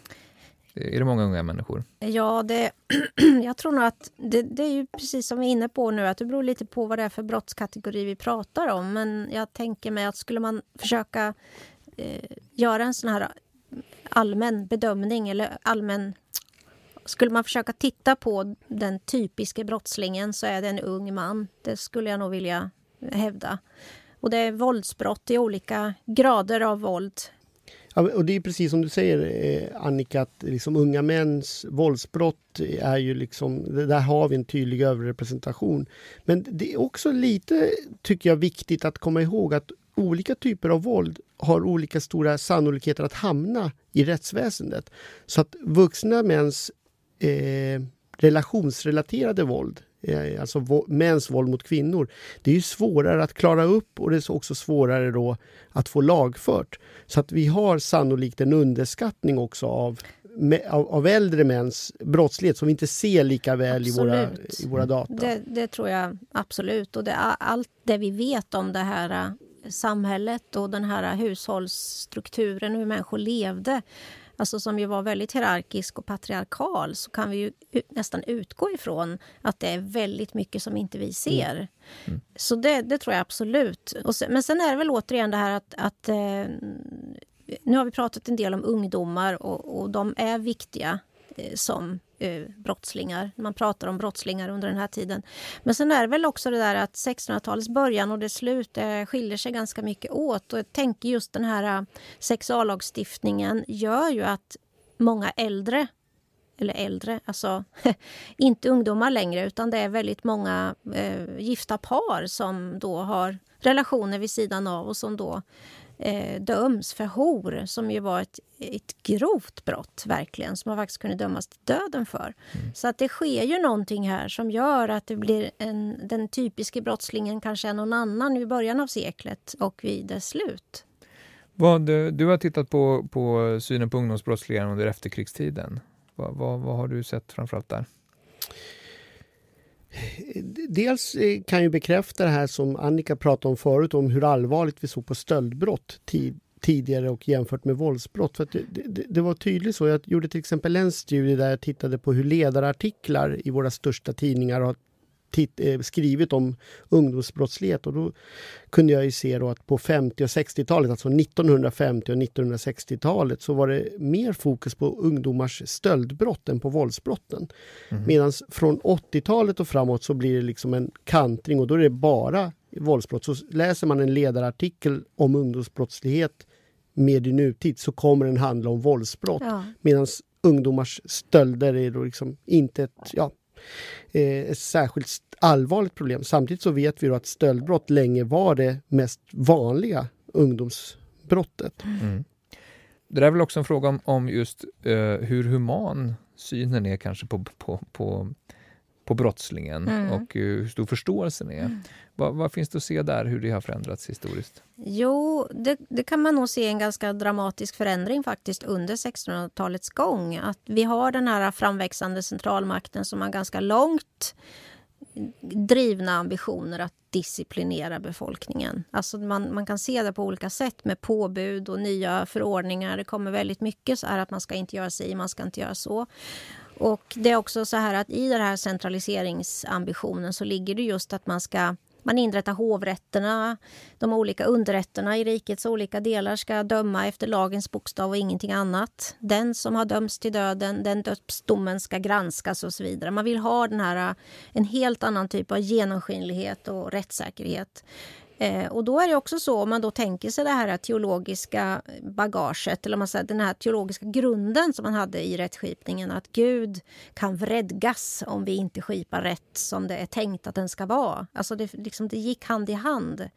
Är det många unga människor? Ja, det, jag tror nog att det, det, är ju precis som vi är inne på nu, att det beror lite på vad det är för brottskategori vi pratar om. Men jag tänker mig att skulle man försöka eh, göra en sån här allmän bedömning eller allmän... Skulle man försöka titta på den typiska brottslingen så är det en ung man. Det skulle jag nog vilja hävda. Och det är våldsbrott i olika grader av våld. Ja, och det är precis som du säger eh, Annika, att liksom unga mäns våldsbrott är ju liksom, där har vi en tydlig överrepresentation. Men det är också lite, tycker jag, viktigt att komma ihåg att olika typer av våld har olika stora sannolikheter att hamna i rättsväsendet. Så att vuxna mäns eh, relationsrelaterade våld, eh, alltså mäns våld mot kvinnor, det är svårare att klara upp och det är också svårare då att få lagfört. Så att vi har sannolikt en underskattning också av av, av, äldre mäns brottslighet som vi inte ser lika väl i våra, i våra data. Det, det, tror jag absolut. Och det, allt det vi vet om det här samhället och den här hushållsstrukturen, hur människor levde alltså som ju var väldigt hierarkisk och patriarkal så kan vi ju nästan utgå ifrån att det är väldigt mycket som inte vi mm. ser. Mm. Mm. Så det, det, tror jag absolut. Sen, men sen är det väl återigen det här att, att eh, nu har vi pratat en del om ungdomar och, och de är viktiga eh, som eh, brottslingar. Man pratar om brottslingar under den här tiden. Men sen är det väl också det där att 1600-talets början och dess slut eh, skiljer sig ganska mycket åt. Och jag tänker just den här eh, sexuallagstiftningen gör ju att många äldre eller äldre, alltså inte ungdomar längre utan det är väldigt många eh, gifta par som då har relationer vid sidan av och som då eh, döms för hor som ju var ett, ett grovt brott verkligen som man faktiskt kunde dömas till döden för. Mm. Så att det sker ju någonting här som gör att det blir en, den typiska brottslingen kanske är någon annan i början av seklet och vid dess slut. Vad, du har tittat på, på synen på ungdomsbrottslingar under efterkrigstiden. Vad, vad, vad har du sett framförallt där? Dels eh, kan jag bekräfta det här som Annika pratade om förut om hur allvarligt vi såg på stöldbrott tid, tidigare och jämfört med våldsbrott. För det, det, det, var tydligt så. Jag gjorde till exempel en studie där jag tittade på hur ledarartiklar i våra största tidningar har Eh, skrivit om ungdomsbrottslighet och då kunde jag ju se då att på 50 och 60-talet, alltså 1950 och 1960-talet så var det mer fokus på ungdomars stöldbrott än på våldsbrotten. Mm. Medan från 80-talet och framåt så blir det liksom en kantring och då är det bara våldsbrott. Så läser man en ledarartikel om ungdomsbrottslighet med i nutid så kommer den handla om våldsbrott. Ja. Medan ungdomars stölder är då liksom inte ett, ja, Eh, ett särskilt allvarligt problem. Samtidigt så vet vi att stöldbrott länge var det mest vanliga ungdomsbrottet. Mm. Det där är väl också en fråga om, om just eh, hur human synen är kanske på, på, på, på brottslingen mm. och uh, hur stor förståelsen är. Mm. Vad, vad, finns det att se där, hur det har förändrats historiskt? Jo, det, det, kan man nog se en ganska dramatisk förändring faktiskt under 1600-talets gång. Att vi har den här framväxande centralmakten som har ganska långt drivna ambitioner att disciplinera befolkningen. Alltså man, man kan se det på olika sätt med påbud och nya förordningar. Det kommer väldigt mycket så här att man ska inte göra si, man ska inte göra så. Och det är också så här att i den här centraliseringsambitionen så ligger det just att man ska man inrättar hovrätterna. De olika underrätterna i rikets olika delar ska döma efter lagens bokstav och ingenting annat. Den som har dömts till döden, den dödsdomen ska granskas och så vidare. Man vill ha den här, en helt annan typ av genomskinlighet och rättssäkerhet. Eh, och då är det också så, om man då tänker sig det här eh, teologiska bagaget, eller man säger, den här teologiska grunden som man hade i rättskipningen, att Gud kan vredgas om vi inte skipar rätt som det är tänkt att den ska vara. Alltså det, liksom, det gick hand i hand.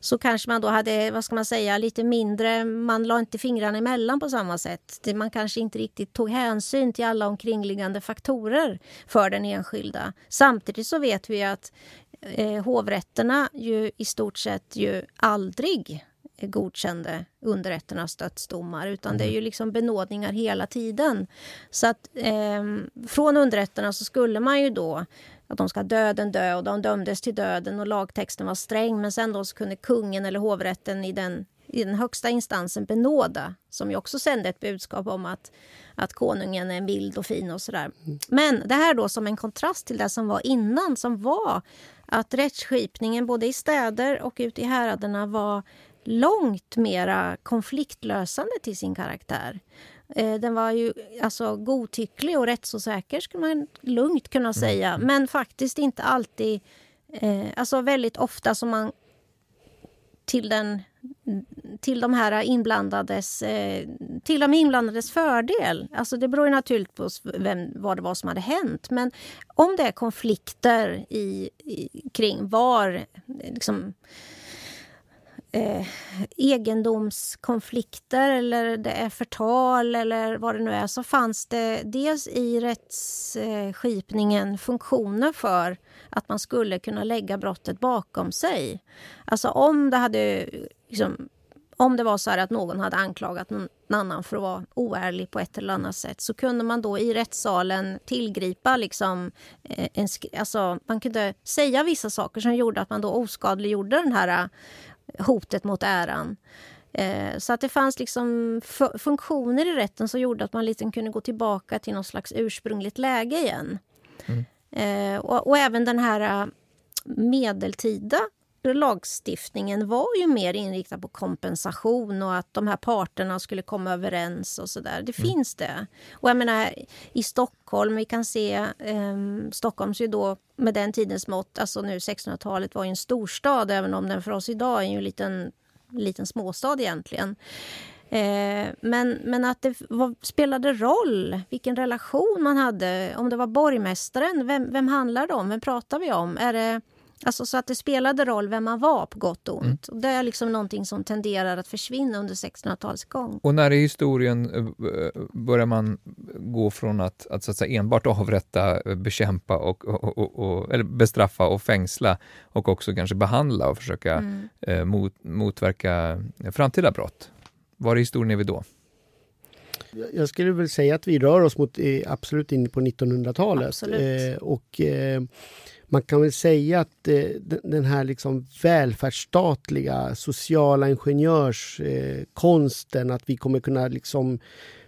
Så kanske man då hade, vad ska man säga, lite mindre, man la inte fingrarna emellan på samma sätt. Man kanske inte riktigt tog hänsyn till alla omkringliggande faktorer för den enskilda. Samtidigt så vet vi att eh, hovrätterna ju i stort sett ju aldrig godkände underrätternas dödsdomar utan det är ju mm. liksom benådningar hela tiden. Så att eh, från underrätterna så skulle man ju då att de ska döden dö och de dömdes till döden och lagtexten var sträng men sen då så kunde kungen eller hovrätten i den, i den högsta instansen benåda som ju också sände ett budskap om att, att konungen är mild och fin och sådär. Mm. Men det här då som en kontrast till det som var innan som var att rättsskipningen både i städer och ute i häraderna var långt mera konfliktlösande till sin karaktär. Eh, den var ju alltså godtycklig och rättsosäker skulle man lugnt kunna mm. säga. Mm. Men faktiskt inte alltid... Eh, alltså väldigt ofta som man till den till de här inblandades, eh, till de inblandades fördel. Alltså det beror naturligtvis på vem, vad det var som hade hänt. Men om det är konflikter i, i kring var liksom, eh, egendomskonflikter eller det är förtal eller vad det nu är så fanns det dels i rättsskipningen funktioner för att man skulle kunna lägga brottet bakom sig. Alltså om det hade liksom, om det var så att någon hade anklagat någon annan för att vara oärlig på ett eller annat sätt så kunde man då i rättssalen tillgripa liksom, eh, en, alltså, man kunde säga vissa saker som gjorde att man då oskadliggjorde den här hotet mot äran. Eh, så att det fanns liksom funktioner i rätten som gjorde att man liksom kunde gå tillbaka till något slags ursprungligt läge igen. Mm. Och, och, även den här medeltida lagstiftningen var ju mer inriktad på kompensation och att de här parterna skulle komma överens och sådär. Det mm. finns det. Och jag menar, i Stockholm, vi kan se eh, Stockholms ju då med den tidens mått, alltså nu 1600-talet var ju en storstad, även om den för oss idag är ju en liten, liten småstad egentligen. Eh, men, men att det var, spelade roll vilken relation man hade. Om det var borgmästaren, vem, vem handlar det om? Vem pratar vi om? Är det Alltså så att det spelade roll vem man var på gott och ont. Mm. Och det är liksom någonting som tenderar att försvinna under 1600-talets gång. Och när i historien eh, börjar man gå från att, att, så att säga, enbart avrätta, eh, bekämpa och, och, och, och, eller bestraffa och fängsla och också kanske behandla och försöka mm. eh, mot, motverka framtida brott? Var i historien är vi då? Jag skulle väl säga att vi rör oss mot eh, absolut in på 1900-talet. Eh, och eh, man kan väl säga att eh, den här liksom välfärdsstatliga sociala ingenjörskonsten, eh, att vi kommer kunna liksom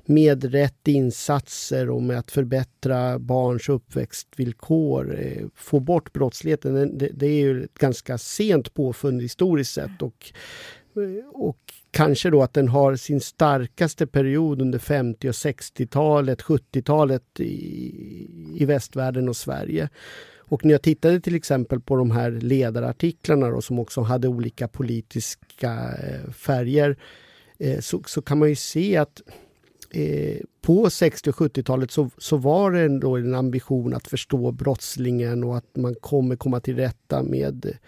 med rätt insatser och med att förbättra barns uppväxtvillkor eh, få bort brottsligheten. Det, det är ju ett ganska sent påfund historiskt sett och, eh, och kanske då att den har sin starkaste period under 50 och 60-talet, 70-talet i, i västvärlden och Sverige. Och när jag tittade till exempel på de här ledarartiklarna då, som också hade olika politiska eh, färger eh, så, så, kan man ju se att eh, på 60 och 70-talet så, så var det ändå en ambition att förstå brottslingen och att man kommer komma till rätta med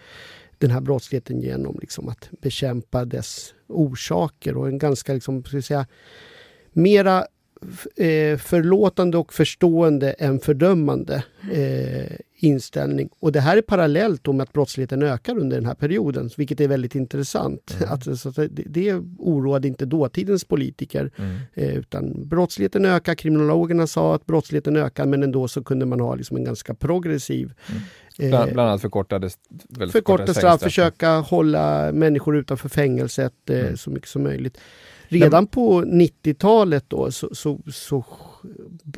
den här brottsligheten genom liksom att bekämpa dess orsaker och en ganska, liksom, ska säga, mera förlåtande och förstående än fördömande eh, inställning. Och det här är parallellt med att brottsligheten ökar under den här perioden, vilket är väldigt intressant. Mm. Att, så att det, det oroade inte dåtidens politiker. Mm. Eh, utan brottsligheten ökar, kriminologerna sa att brottsligheten ökar, men ändå så kunde man ha liksom en ganska progressiv mm. Bland, bland annat förkortade, förkorta straff, försöka hålla människor utanför fängelset eh, mm. så mycket som möjligt. Redan på 90-talet då så, så, så,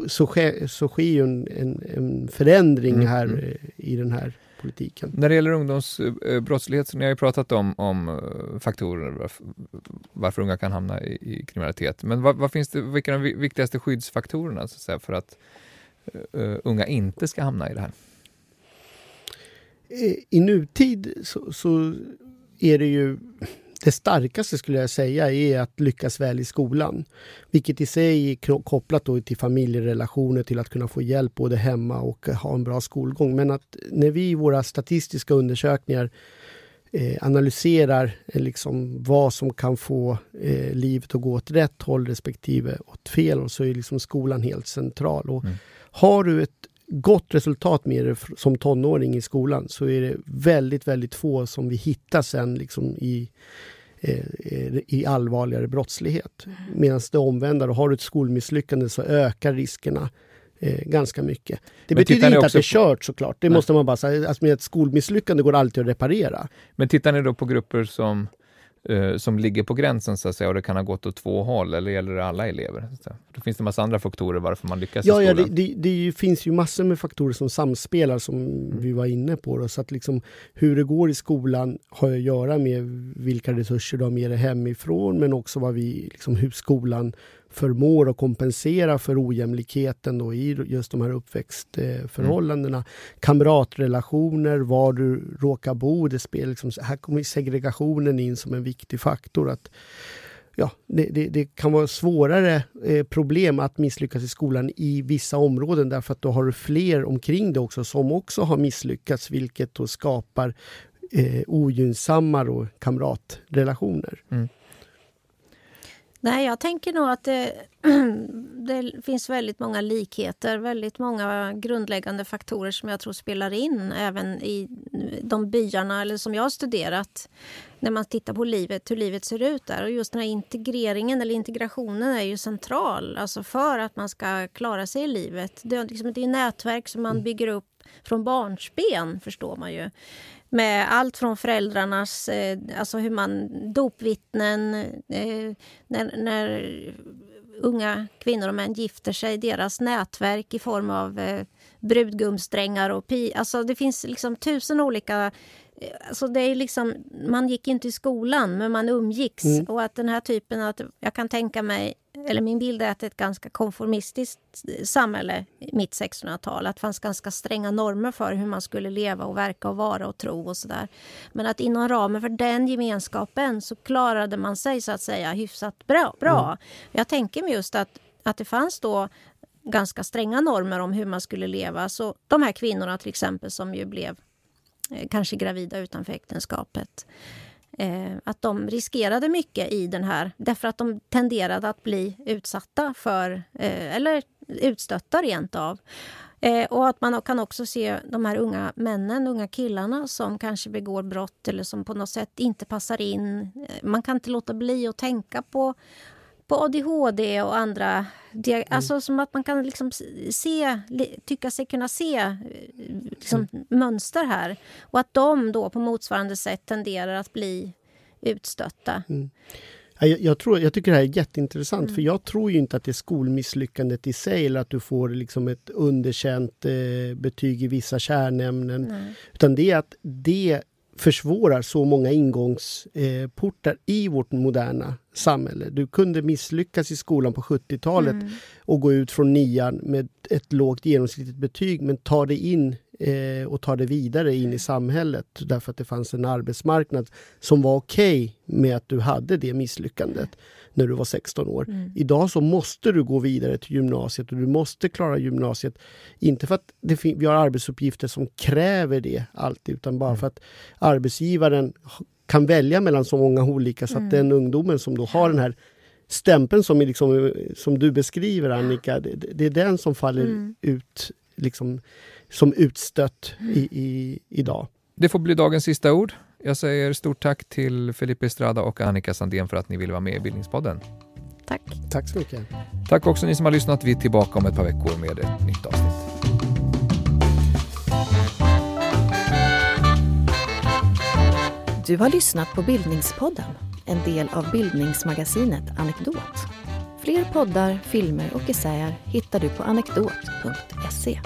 så, sker, så sker ju en, en, en förändring mm. här mm. i den här politiken. När det gäller ungdomsbrottslighet, så ni har ju pratat om, om eh, faktorer varför, varför unga kan hamna i, i kriminalitet. Men vad, vad, finns det, vilka är de viktigaste skyddsfaktorerna så att säga, för att uh, unga inte ska hamna i det här? I nutid så, så är det ju det starkaste skulle jag säga är att lyckas väl i skolan. Vilket i sig är kopplat då till familjerelationer, till att kunna få hjälp både hemma och ha en bra skolgång. Men att när vi i våra statistiska undersökningar eh, analyserar eh, liksom vad som kan få eh, livet att gå åt rätt håll respektive åt fel håll så är liksom skolan helt central. Och mm. Har du ett gott resultat med det som tonåring i skolan så är det väldigt, väldigt få som vi hittar sen liksom i, eh, i allvarligare brottslighet. Mm. Medan det omvända, då har du ett skolmisslyckande så ökar riskerna eh, ganska mycket. Det Men betyder inte att det är kört såklart. Det Nej. måste man bara säga. Alltså, med ett skolmisslyckande går alltid att reparera. Men tittar ni då på grupper som eh, som ligger på gränsen så att säga och det kan ha gått åt två håll eller gäller det alla elever? Så Då finns det massa andra faktorer varför man lyckas ja, i skolan. Ja, det, det, det, finns ju massor med faktorer som samspelar som mm. vi var inne på. Då. Så att liksom, hur det går i skolan har att göra med vilka resurser du har med dig hemifrån men också vad vi, liksom, hur skolan förmår att kompensera för ojämlikheten då i just de här uppväxtförhållandena. Mm. Kamratrelationer, var du råkar bo, det spelar liksom, här kommer segregationen in som en viktig faktor. Att, ja, det, det, det kan vara svårare eh, problem att misslyckas i skolan i vissa områden därför att då har du fler omkring dig också som också har misslyckats vilket då skapar eh, ogynnsamma kamratrelationer. Mm. Nej, jag tänker nog att det, det, finns väldigt många likheter, väldigt många grundläggande faktorer som jag tror spelar in även i de byarna eller som jag har studerat när man tittar på livet, hur livet ser ut där. Och just den här integreringen eller integrationen är ju central alltså för att man ska klara sig i livet. Det är, liksom, det är nätverk som man mm. bygger upp från barnsben, förstår man ju med allt från föräldrarnas, eh, alltså hur man, dopvittnen, eh, när, när unga kvinnor och män gifter sig, deras nätverk i form av eh, brudgumsträngar och pi... Alltså det finns liksom tusen olika Alltså det är liksom, man gick inte i skolan, men man umgicks. Mm. Och att den här typen att jag kan tänka mig, eller min bild är att det är ett ganska konformistiskt samhälle, mitt 1600-tal. Att det fanns ganska stränga normer för hur man skulle leva och verka och vara och tro och sådär. Men att inom ramen för den gemenskapen så klarade man sig så att säga hyfsat bra. bra. Mm. Jag tänker mig just att, att det fanns då ganska stränga normer om hur man skulle leva. Så de här kvinnorna till exempel som ju blev Eh, kanske gravida utanför äktenskapet. Eh, att de riskerade mycket i den här, därför att de tenderade att bli utsatta för, eh, eller utstötta rent av. Eh, och att man kan också se de här unga männen, unga killarna som kanske begår brott eller som på något sätt inte passar in. Eh, man kan inte låta bli att tänka på på ADHD och andra... Mm. Alltså som att man kan liksom se, tycka sig kunna se eh, liksom, mm. mönster här. Och att de då på motsvarande sätt tenderar att bli utstötta. Mm. Jag, jag, tror, jag tycker det här är jätteintressant, mm. för jag tror ju inte att det är skolmisslyckandet i sig eller att du får liksom ett underkänt eh, betyg i vissa kärnämnen. Nej. Utan det är att det försvårar så många ingångsportar i vårt moderna samhälle. Du kunde misslyckas i skolan på 70-talet mm. och gå ut från nian med ett lågt genomsnittligt betyg men ta dig in eh, och ta det vidare in i samhället därför att det fanns en arbetsmarknad som var okej okay med att du hade det misslyckandet när du var 16 år. Mm. Idag så måste du gå vidare till gymnasiet och du måste klara gymnasiet. Inte för att vi har arbetsuppgifter som kräver det alltid utan bara mm. för att arbetsgivaren kan välja mellan så många olika så att mm. den ungdomen som då har den här stämpeln som, liksom, som du beskriver Annika, det, det är den som faller mm. ut liksom, som utstött i, i, idag. Det får bli dagens sista ord. Jag säger stort tack till Felipe Estrada och Annika Sandén för att ni ville vara med i Bildningspodden. Tack. Tack så mycket. Tack också ni som har lyssnat. Vi är tillbaka om ett par veckor med ett nytt avsnitt. Du har lyssnat på Bildningspodden, en del av bildningsmagasinet Anekdot. Fler poddar, filmer och essäer hittar du på anekdot.se.